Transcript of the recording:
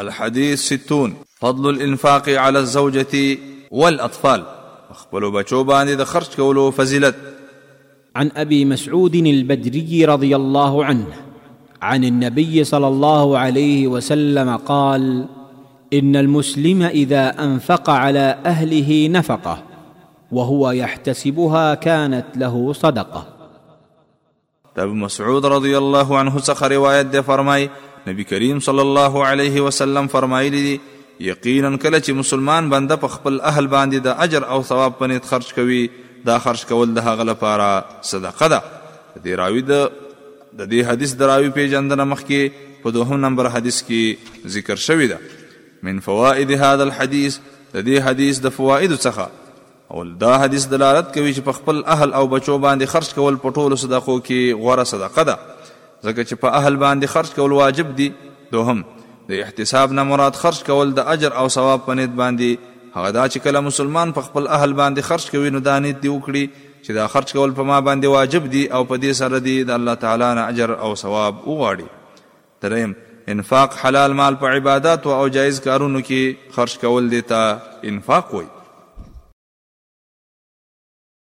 الحديث ستون فضل الانفاق على الزوجة والأطفال أخبروا بچوباني إذا خرج كولو فزلت عن أبي مسعود البدري رضي الله عنه عن النبي صلى الله عليه وسلم قال إن المسلم إذا أنفق على أهله نفقة وهو يحتسبها كانت له صدقة د ابو مسعود رضی الله عنه څخه روایت دی فرمای نبی کریم صلی الله علیه وسلم فرمایلی دی یقینا کله چې مسلمان بنده په خپل اهل باندې د اجر او ثواب په نیت خرج کوي دا خرج کول د هغه لپاره صدقه ده د راوی د د دې حدیث دراوی پیجندنه مخکې په دوهم نمبر حدیث کې ذکر شوی ده من فوائد هذا الحديث د دې حدیث د فواید څخه اول دا حدیث دلالت کوي چې په خپل اهل او بچو باندې خرج کول په ټولو صدقو کې غوره صدقه ده ځکه چې په اهل باندې خرج کول واجب دي دوهم د احتساب نه مراد خرج کول د اجر او ثواب په نیت باندې هغه دا چې کله مسلمان په خپل اهل باندې خرج کوي نو دا نیت دی وکړي چې دا خرج کول په ما باندې واجب دي او په دې سره دی د الله تعالی نه اجر او ثواب وغواړي دریم، انفاق حلال مال په عباداتو او جایز کارونو کې خرچ کول دې ته انفاق وایي.